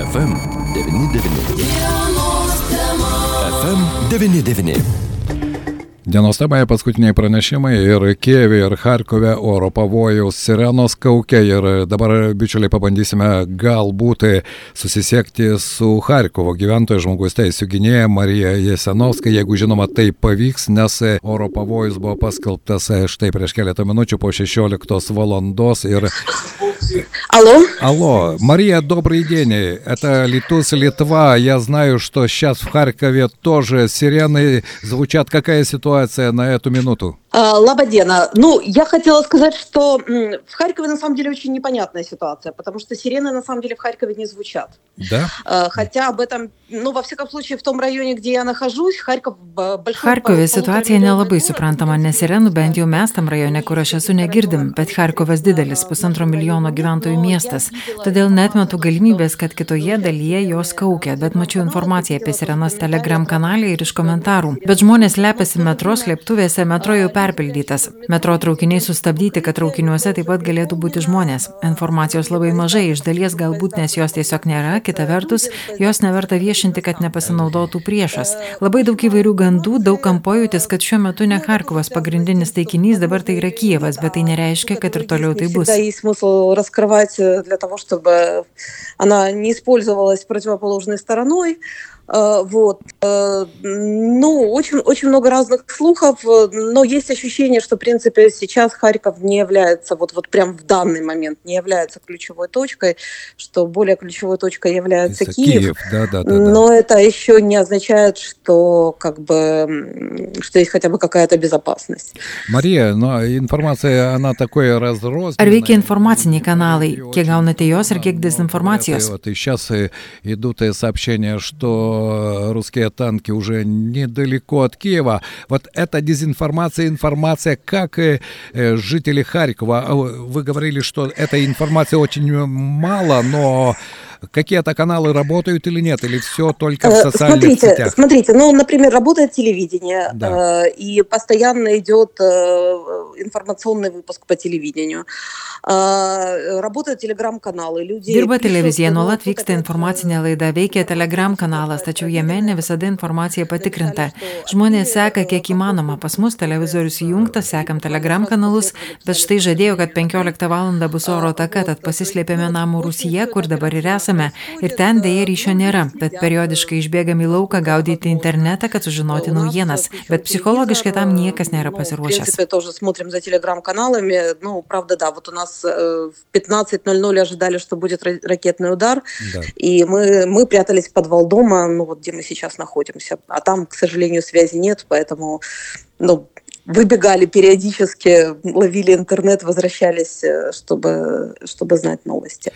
FM 99. FM 99. Dienos temoje paskutiniai pranešimai ir Kievė, ir Harkove oro pavojaus sirenos kaukia ir dabar, bičiuliai, pabandysime galbūt susisiekti su Harkovo gyventojo žmogus teisų gynėja Marija Jesenovska, jeigu žinoma tai pavyks, nes oro pavojus buvo paskelbtas štai prieš keletą minučių po 16 valandos ir Алло. Алло, Мария, добрый день. Это Литус, Литва. Я знаю, что сейчас в Харькове тоже сирены звучат. Какая ситуация На эту минуту? А, Лабадена. Ну, я хотела сказать, что в Харькове на самом деле очень непонятная ситуация, потому что сирены на самом деле в Харькове не звучат. Да? А, Хотя об этом, ну, во всяком случае, в том районе, где я нахожусь, Харьков б- большой... Harkove полутора situacija миллионный nelabai город. suprantama, nes sirenų bent jau mes tam rajone, kur aš esu, negirdim, bet Harkovas didelis, pusantro milijono gyventojų miestas. Todėl netmetu galimybės, kad kitoje dalyje jos kaukia, bet mačiau informaciją apie sirenas Telegram kanalė ir iš komentarų. Bet žmonės lepiasi metro slėptuvėse, metro jau perpildytas. Metro traukiniai sustabdyti, kad traukiniuose taip pat galėtų būti žmonės. Informacijos labai mažai, iš dalies galbūt nes jos tiesiog nėra, kita vertus, jos neverta viešinti, kad nepasinaudotų priešas. Labai daug įvairių gandų, daug kam pojūtis, kad šiuo metu ne Harkovas pagrindinis taikinys, dabar tai yra Kievas, bet tai nereiškia, kad ir toliau tai Не bus. всегда есть смысл раскрывать э, для того, чтобы она не использовалась противоположной стороной. Э, Вот. Э, Ну, очень, очень много разных слухов, э, но есть ощущение, что, в принципе, сейчас Харьков не является, вот, вот прям в данный момент не является ключевой точкой, что более ключевой точкой является Это Киев. да, да, да. да. Но это еще не означает, что как бы что есть хотя бы какая-то безопасность. Мария, но информация, она такой gaunate jos ir kiek Это dezinformacijos? Вот и сейчас идут сообщения, что русские танки уже недалеко от Киева. Вот эта дезинформация, информация, как э, э, жители Харькова. А Вы говорили, что этой информации очень мало, но какие-то каналы работают или нет? Или все только в Э, социальных Смотрите, сетях? смотрите, ну, например, работает телевидение, Да. э, и постоянно идет э, информационный выпуск по телевидению. Э, Работают телеграм-каналы, люди. Ну, кто vyksta хотят, informacinė э, laida, veikia Telegram kanalas, tačiau jame ne visada informacija patikrinta. Žmonės seka kiek įmanoma, pas mus televizorius įjungtas, sekam Telegram kanalus, bet štai žadėjau, kad 15 val. bus oro ataka, tad pasislėpėme namų Rusija, kur dabar ir esame. Ir ten dėja ryšio nėra, bet periodiškai išbėgam į lauką gaudyti internetą, kad sužinoti naujienas. Bet psichologiškai tam niekas nėra ну, pasiruošęs. принципе, тоже смотрим за телеграм-каналами. Ну, правда, да, вот у нас э, в 15.00 ожидали, что будет ра- ракетный удар. Да. И мы, мы прятались в подвал дома, ну вот где мы сейчас находимся. А там, к сожалению, связи нет, поэтому ну, выбегали периодически, ловили интернет, возвращались, э, чтобы, чтобы знать новости.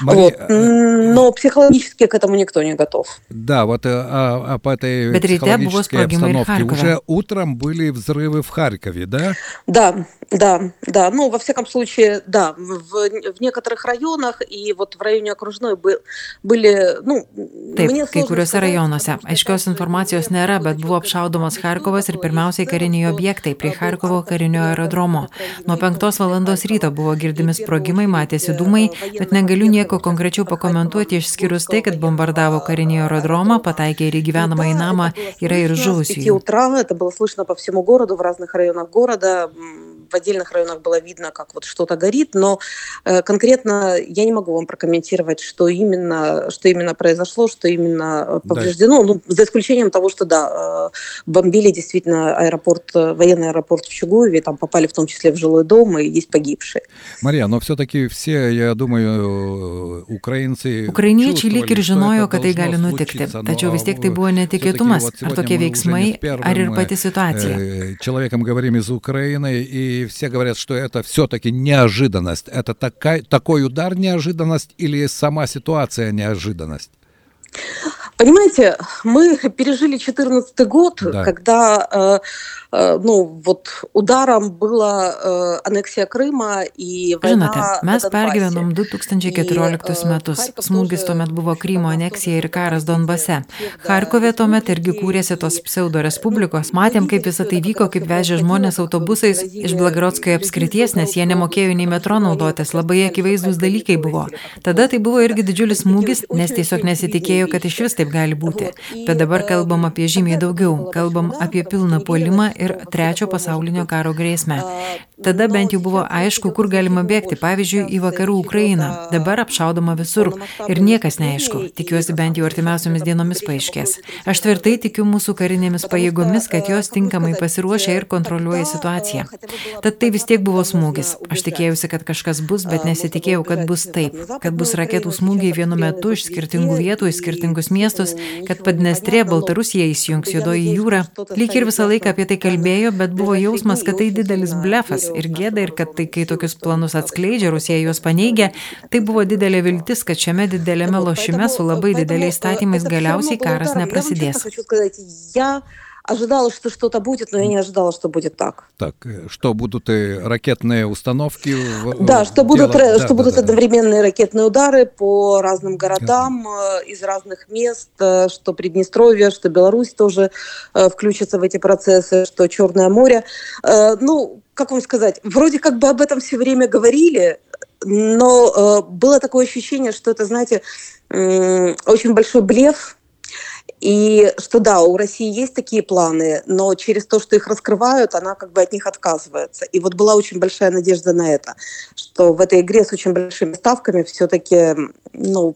Мария, Вот. э, Но психологически к этому никто не готов. Да, вот э, а, этой Bet ryte buvo психологической обстановке. Уже утром были взрывы в Харькове, да? Да, да, да. Ну, во всяком случае, да, в, в некоторых районах и вот в районе окружной бы- были, ну, Taip, мне kai сложно kuriuose сказать, rajonuose. потому что Aiškios каждый informacijos регион nėra, bet очень buvo очень apšaudomas очень Harkovas ir очень pirmiausiai очень kariniai очень objektai prie очень Harkovo очень karinio очень aerodromo. очень Nuo очень 5 valandos очень ryto buvo girdimi И в sprogimai, первую matėsi очередь, dūmai, э, bet военного negaliu объекта, nieko который konkrečiau находится pakomentuoti в išskyrus tai, kad военного bombardavo karinį aerodromą, pataikė ir į gyvenamąjį Да, namą, это было yra ir слышно С 5 žuvusiųjų. утра это было слышно по всему городу, в отдельных районах было видно, как вот что-то горит, но э, конкретно я не могу вам прокомментировать, что именно, что именно произошло, что именно э, Да. повреждено. Ну, за исключением того, что да, э, бомбили действительно аэропорт, э, военный аэропорт в Чугуеве, там попали в том числе в жилой дом, и есть погибшие. Мария, но все-таки все, я думаю. Ukrainiečiai lyg ir чувствовали, что žinojo, это kad tai должно gali nutikti. случиться, Tačiau но vis tiek tai buvo всё-таки netikėtumas. вот Ar сегодня tokie мы уже не veiksmai, с первым, ar ir pati э, situacija. э, человеком говорим из Украины, и все говорят, что это все-таки неожиданность. Это такая, такой удар неожиданность или сама ситуация неожиданность? Понимаете, мы пережили 2014 год, да. когда э, Э, ну, вот ударом была э, aneksija Kryma į Žinote, mes pergyvenom 2014 metus. Smūgis tuomet buvo Krymo aneksija ir karas Donbase. Harkove tuomet irgi kūrėsi tos pseudo respublikos. Matėm, kaip visą tai vyko, kaip vežė žmonės autobusais iš Blagorodskoje apskrities, nes jie nemokėjo nei metro naudotis. Labai akivaizdus dalykai buvo. Tada tai buvo irgi didžiulis smūgis, nes tiesiog nesitikėjo, kad iš vis taip gali būti. Bet dabar kalbam apie žymiai daugiau. Kalbam apie pilną puolimą ir trečio pasaulinio karo grėsmę. Tada bent jau buvo aišku, kur galima bėgti, pavyzdžiui, į vakarų Ukrainą. Dabar apšaudoma visur ir niekas neaišku. Tikiuosi bent jau artimiausiomis dienomis paaiškės. Aš tvirtai tikiu mūsų karinėmis pajėgomis, kad jos tinkamai pasiruošia ir kontroliuoja situaciją. Tad tai vis tiek buvo smūgis. Aš tikėjausi, kad kažkas bus, bet nesitikėjau, kad bus taip. Kad bus raketų smūgiai vienu metu iš skirtingų vietų į skirtingus miestus, kad Padnestrė Baltarusija įsijungs juodoji jūra. Lyg ir visą laiką apie tai kalbėjo, bet buvo jausmas, kad tai didelis blefas ir gėda ir kad tai, kai tokius planus atskleidžia, Rusija juos paneigia, tai buvo didelė viltis, kad šiame dideliame lošime su labai dideliais statymais galiausiai karas neprasidės. Ожидала, что что-то будет, но я не ожидала, что будет так. Так, что будут и ракетные установки? Да, что будут, дело... что да, будут да, одновременные да. ракетные удары по разным городам да. из разных мест, что Приднестровье, что Беларусь тоже включится в эти процессы, что Черное море. Ну, как вам сказать, вроде как бы об этом все время говорили, но было такое ощущение, что это, знаете, очень большой блеф, и что да, у России есть такие планы, но через то, что их раскрывают, она как бы от них отказывается. И вот была очень большая надежда на это, что в этой игре с очень большими ставками все-таки, ну,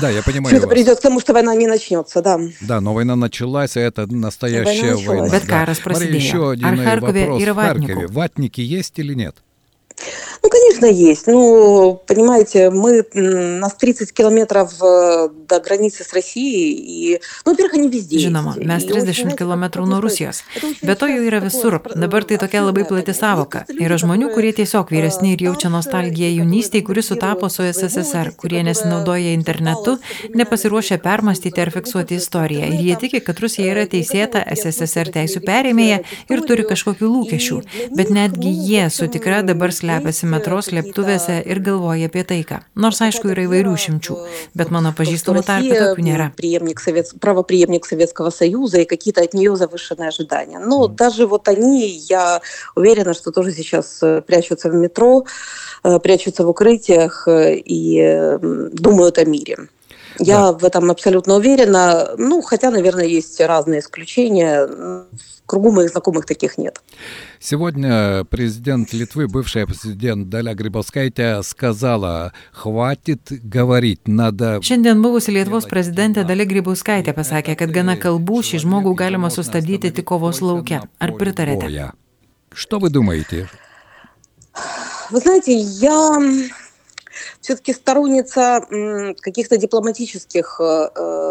да, я понимаю. Все это придет к тому, что война не начнется, да. Да, но война началась, и это настоящая война. война. Да. Мария, еще один вопрос. В Харькове ватники есть или нет? Ну, конечно, есть. Ну, понимаете, мы, нас 30 километров э, до границы с Россией, и, ну, во-первых, они везде. Žinoma, mes 30 km nuo Rusijos. Be to jų yra visur. Dabar tai tokia labai plati savoka. Yra žmonių, kurie tiesiog vyresni ir jaučia nostalgiją jaunystėje, kuri sutapo su SSSR, kurie nesinaudoja internetu, nepasiruošia permastyti ar fiksuoti istoriją. Ir jie tiki, kad Rusija yra teisėta SSSR teisų perėmėja ir turi kažkokių lūkesčių. Bet netgi jie su tikra dabar slepiasi metro slėptuvėse ir galvoja apie taiką. Nors aišku yra įvairių šimčių, bet mano pažįstamų tarpe tokių nėra. Правоприемник Советского Союза и какие-то от нее завышенные ожидания. Но mm. даже вот они, я уверена, что тоже сейчас прячутся в метро, прячутся в укрытиях и думают о мире. Я да. в этом абсолютно уверена. Ну, хотя, наверное, есть разные исключения. Кругу моих знакомых таких нет. Сегодня президент Литвы, бывшая президент Dalia Grybauskaitė сказала, хватит говорить, надо... Šiandien buvusi Lietuvos prezidentė Dalia Grybauskaitė pasakė, kad gana kalbų šį žmogų galima sustabdyti tik kovos laukia. Ar pritarėte? Что вы думаете? Вы знаете, я все-таки storunica каких-то дипломатических...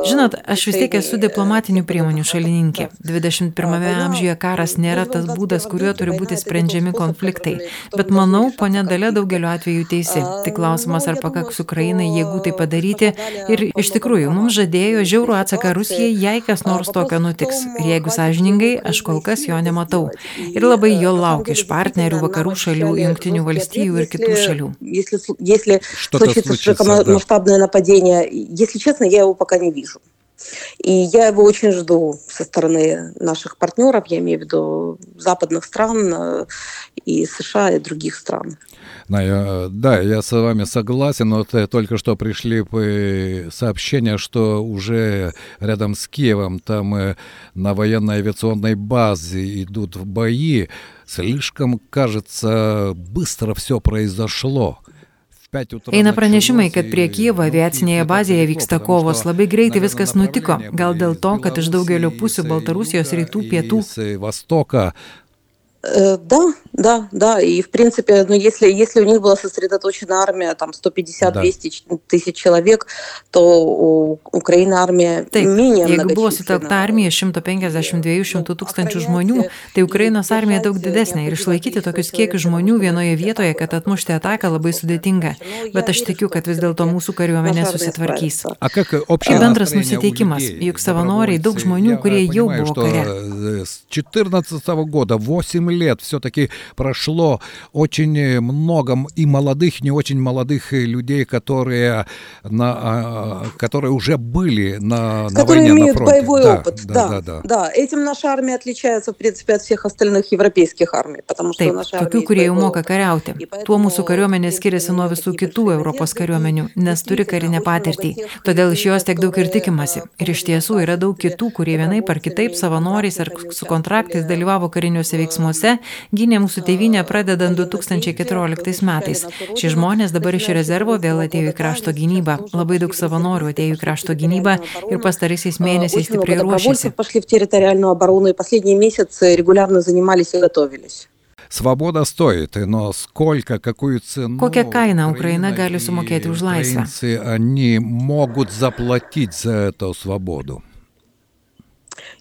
Žinot, aš vis tiek esu diplomatinių priemonių šalininkė. 21 amžiuje karas nėra tas būdas, kuriuo turi būti sprendžiami konfliktai. Bet manau, ponė Dalė daugeliu atveju teisi. Tik klausimas, ar pakaks Ukrainai jėgų tai padaryti. Ir iš tikrųjų, mums žadėjo žiaurų atsaką Rusijai, jei kas nors tokio nutiks. Ir jeigu sąžiningai, aš kol kas jo nematau. Ir labai jo laukia iš partnerių vakarų šalių, jungtinių valstybių ir kitų šalių. Если случится широкомасштабное да. нападение, если честно, я его пока не вижу. И я его очень жду со стороны наших партнеров, я имею в виду западных стран э, и США и других стран. Да, я, да, я с вами согласен. Э, только что пришли сообщения, что уже рядом с Киевом, там э, на военной авиационной базе идут бои. Слишком, кажется, быстро все произошло. Eina pranešimai, kad prie Kievo aviacinėje bazėje vyksta kovos. Labai greitai viskas nutiko. Gal dėl to, kad iš daugelio pusių Baltarusijos rytų, pietų. Э, да, да, да. И, в принципе, ну, если, если у них была сосредоточена армия, там, 150-200 да. тысяч человек, то у Украины армija Taip, jeigu buvo sutelkta armija 150-200 tūkstančių žmonių, tai Ukrainos armija daug didesnė ir išlaikyti tokius kiekius žmonių vienoje vietoje, kad atmušti ataką labai sudėtinga. Bet aš tikiu, kad vis dėlto mūsų kariuomenė susitvarkys. Bendras nusiteikimas, juk savanoriai, daug žmonių, kurie jau buvo kare. 14 года, 8 лет, все-таки прошло очень много и молодых, не очень молодых людей, которые, на, которые уже были на, на которые войне, имеют на фронте. боевой да, опыт. Да, да, да, да. да. Этим наша армия отличается, в принципе, от всех остальных европейских армий, потому что Taip, naša tokių, kurie jau moka kariauti. Tuo mūsų kariuomenė skiriasi nuo visų kitų Europos kariuomenių, nes turi karinę patirtį. Todėl iš jos tiek daug ir tikimasi. Ir iš tiesų yra daug kitų, kurie vienaip ar kitaip savanoriais ar su kontraktais dalyvavo kariniuose veiksmuose, gynė mūsų tėvynę pradedant 2014 metais. Šie žmonės dabar iš rezervo vėl atėjo į krašto gynybą. Labai daug savanorių atėjo į krašto gynybą ir pastaraisiais mėnesiais stipriai ruošėsi. Пошли в территориальную оборону и последние месяцы регулярно занимались и готовились. Свобода стоит, но сколько, какую цену... Kokią kainą Ukraina gali sumokėti už laisvę? Они могут заплатить за эту свободу.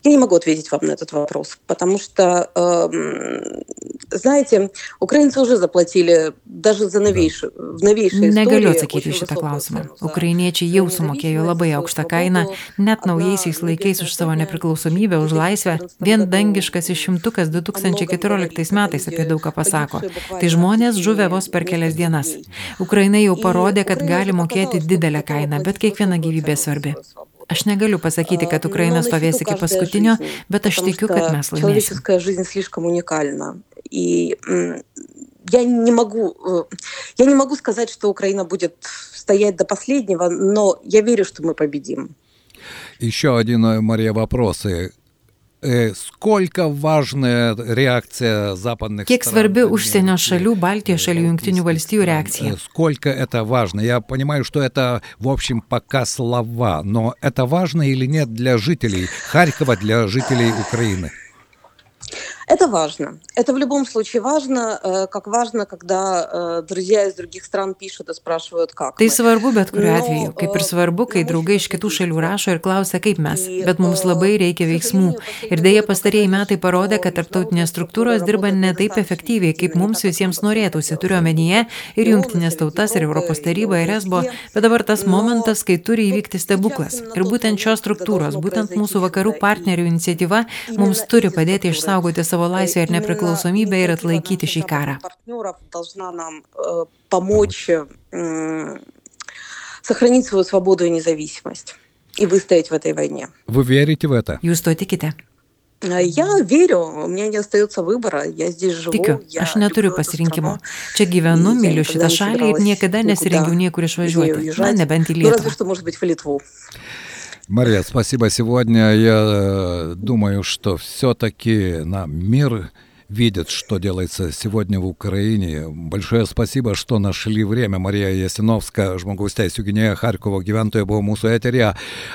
Я не могу ответить вам на этот вопрос, потому что, э, знаете, украинцы уже заплатили даже за новейшую, в новейшей Negaliu atsakyti į šitą klausimą. Ukrainiečiai jau sumokėjo labai aukštą kainą, net naujaisiais laikais už savo nepriklausomybę, už laisvę. Vien dangiškas išimtukas 2014 metais apie daugą pasako. Tai žmonės žuvę vos per kelias dienas. Ukraina jau parodė, kad gali mokėti didelę kainą, bet kiekviena gyvybė svarbi. Aš negaliu pasakyti, kad Ukraina stovės iki paskutinio, bet aš tikiu, kad mes laimėsime. Я не могу, я не могу сказать, что Украина будет стоять до последнего, но я верю, что мы победим. Еще один, Мария, вопрос. Сколько важная реакция западных Kiek svarbi užsienio šalių, Baltijos šalių, Junktinių valstijų реакция? Сколько это важно? Я понимаю, что это, в общем, пока слова, но это важно или нет для жителей Харькова, для жителей Украины? Это важно. Это в любом случае важно, э, как важно, когда э, друзья из других стран пишут и спрашивают, как. Tai svarbu bet kuriuo atveju, kaip ir svarbu, kai draugai iš kitų šalių rašo ir klausia, kaip mes. Bet mums labai reikia veiksmų. Ir dėja pastarėjai metai parodė, kad tarptautinės struktūros dirba ne taip efektyviai, kaip mums visiems norėtųsi. Turiu omenyje ir jungtinės tautas, ir Europos taryba, ir esbo. Bet dabar tas momentas, kai turi įvykti stebuklas. Ir būtent šios struktūros, būtent mūsų vakarų partnerių iniciatyva mums turi padėti išsaugoti savo laisvę ir nepriklausomybę ir atlaikyti šį karą. Помочь сохранить свою свободу и независимость и выстоять в этой войне. Вы верите в это? Jūs to tikite? Я верю, у меня не остается выбора, я здесь живу. Tikiu, aš neturiu pasirinkimo. Čia gyvenu, myliu šitą šalį ir niekada nesirengiu niekur išvažiuoti. Na, nebent į Lietuvą. Мария, спасибо. Сегодня я э, думаю, что все-таки нам мир видят, что делается сегодня в Украине. Большое спасибо, что нашли время. Marija Jasinovska, žmogaus teisų gynėja Harkovo gyventoja, buvo mūsų eterija.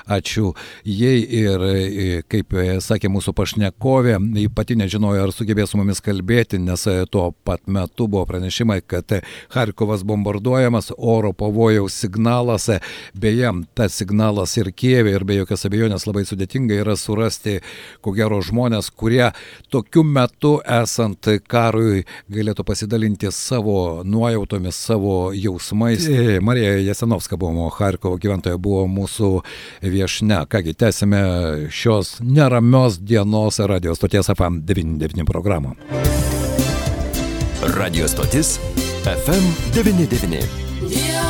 Ačiū jai ir, kaip sakė mūsų pašnekovė, ji pati nežinojo, ar sugebės su mumis kalbėti, nes tuo pat metu buvo pranešimai, kad Harkovas bombarduojamas, oro pavojaus signalas. Beje, tas signalas ir Kievė, ir be jokios abejonės labai sudėtinga yra surasti, ko gero, žmonės, kurie tokiu metu esą esant karui galėtų pasidalinti savo nuojautomis, savo jausmais. E, Marija Jasenovska buvo Harkovo gyventoja, buvo mūsų viešne. Kągi, tęsime šios neramios dienos radio stoties FM 99 programą. Radio stotis FM 99. Yeah.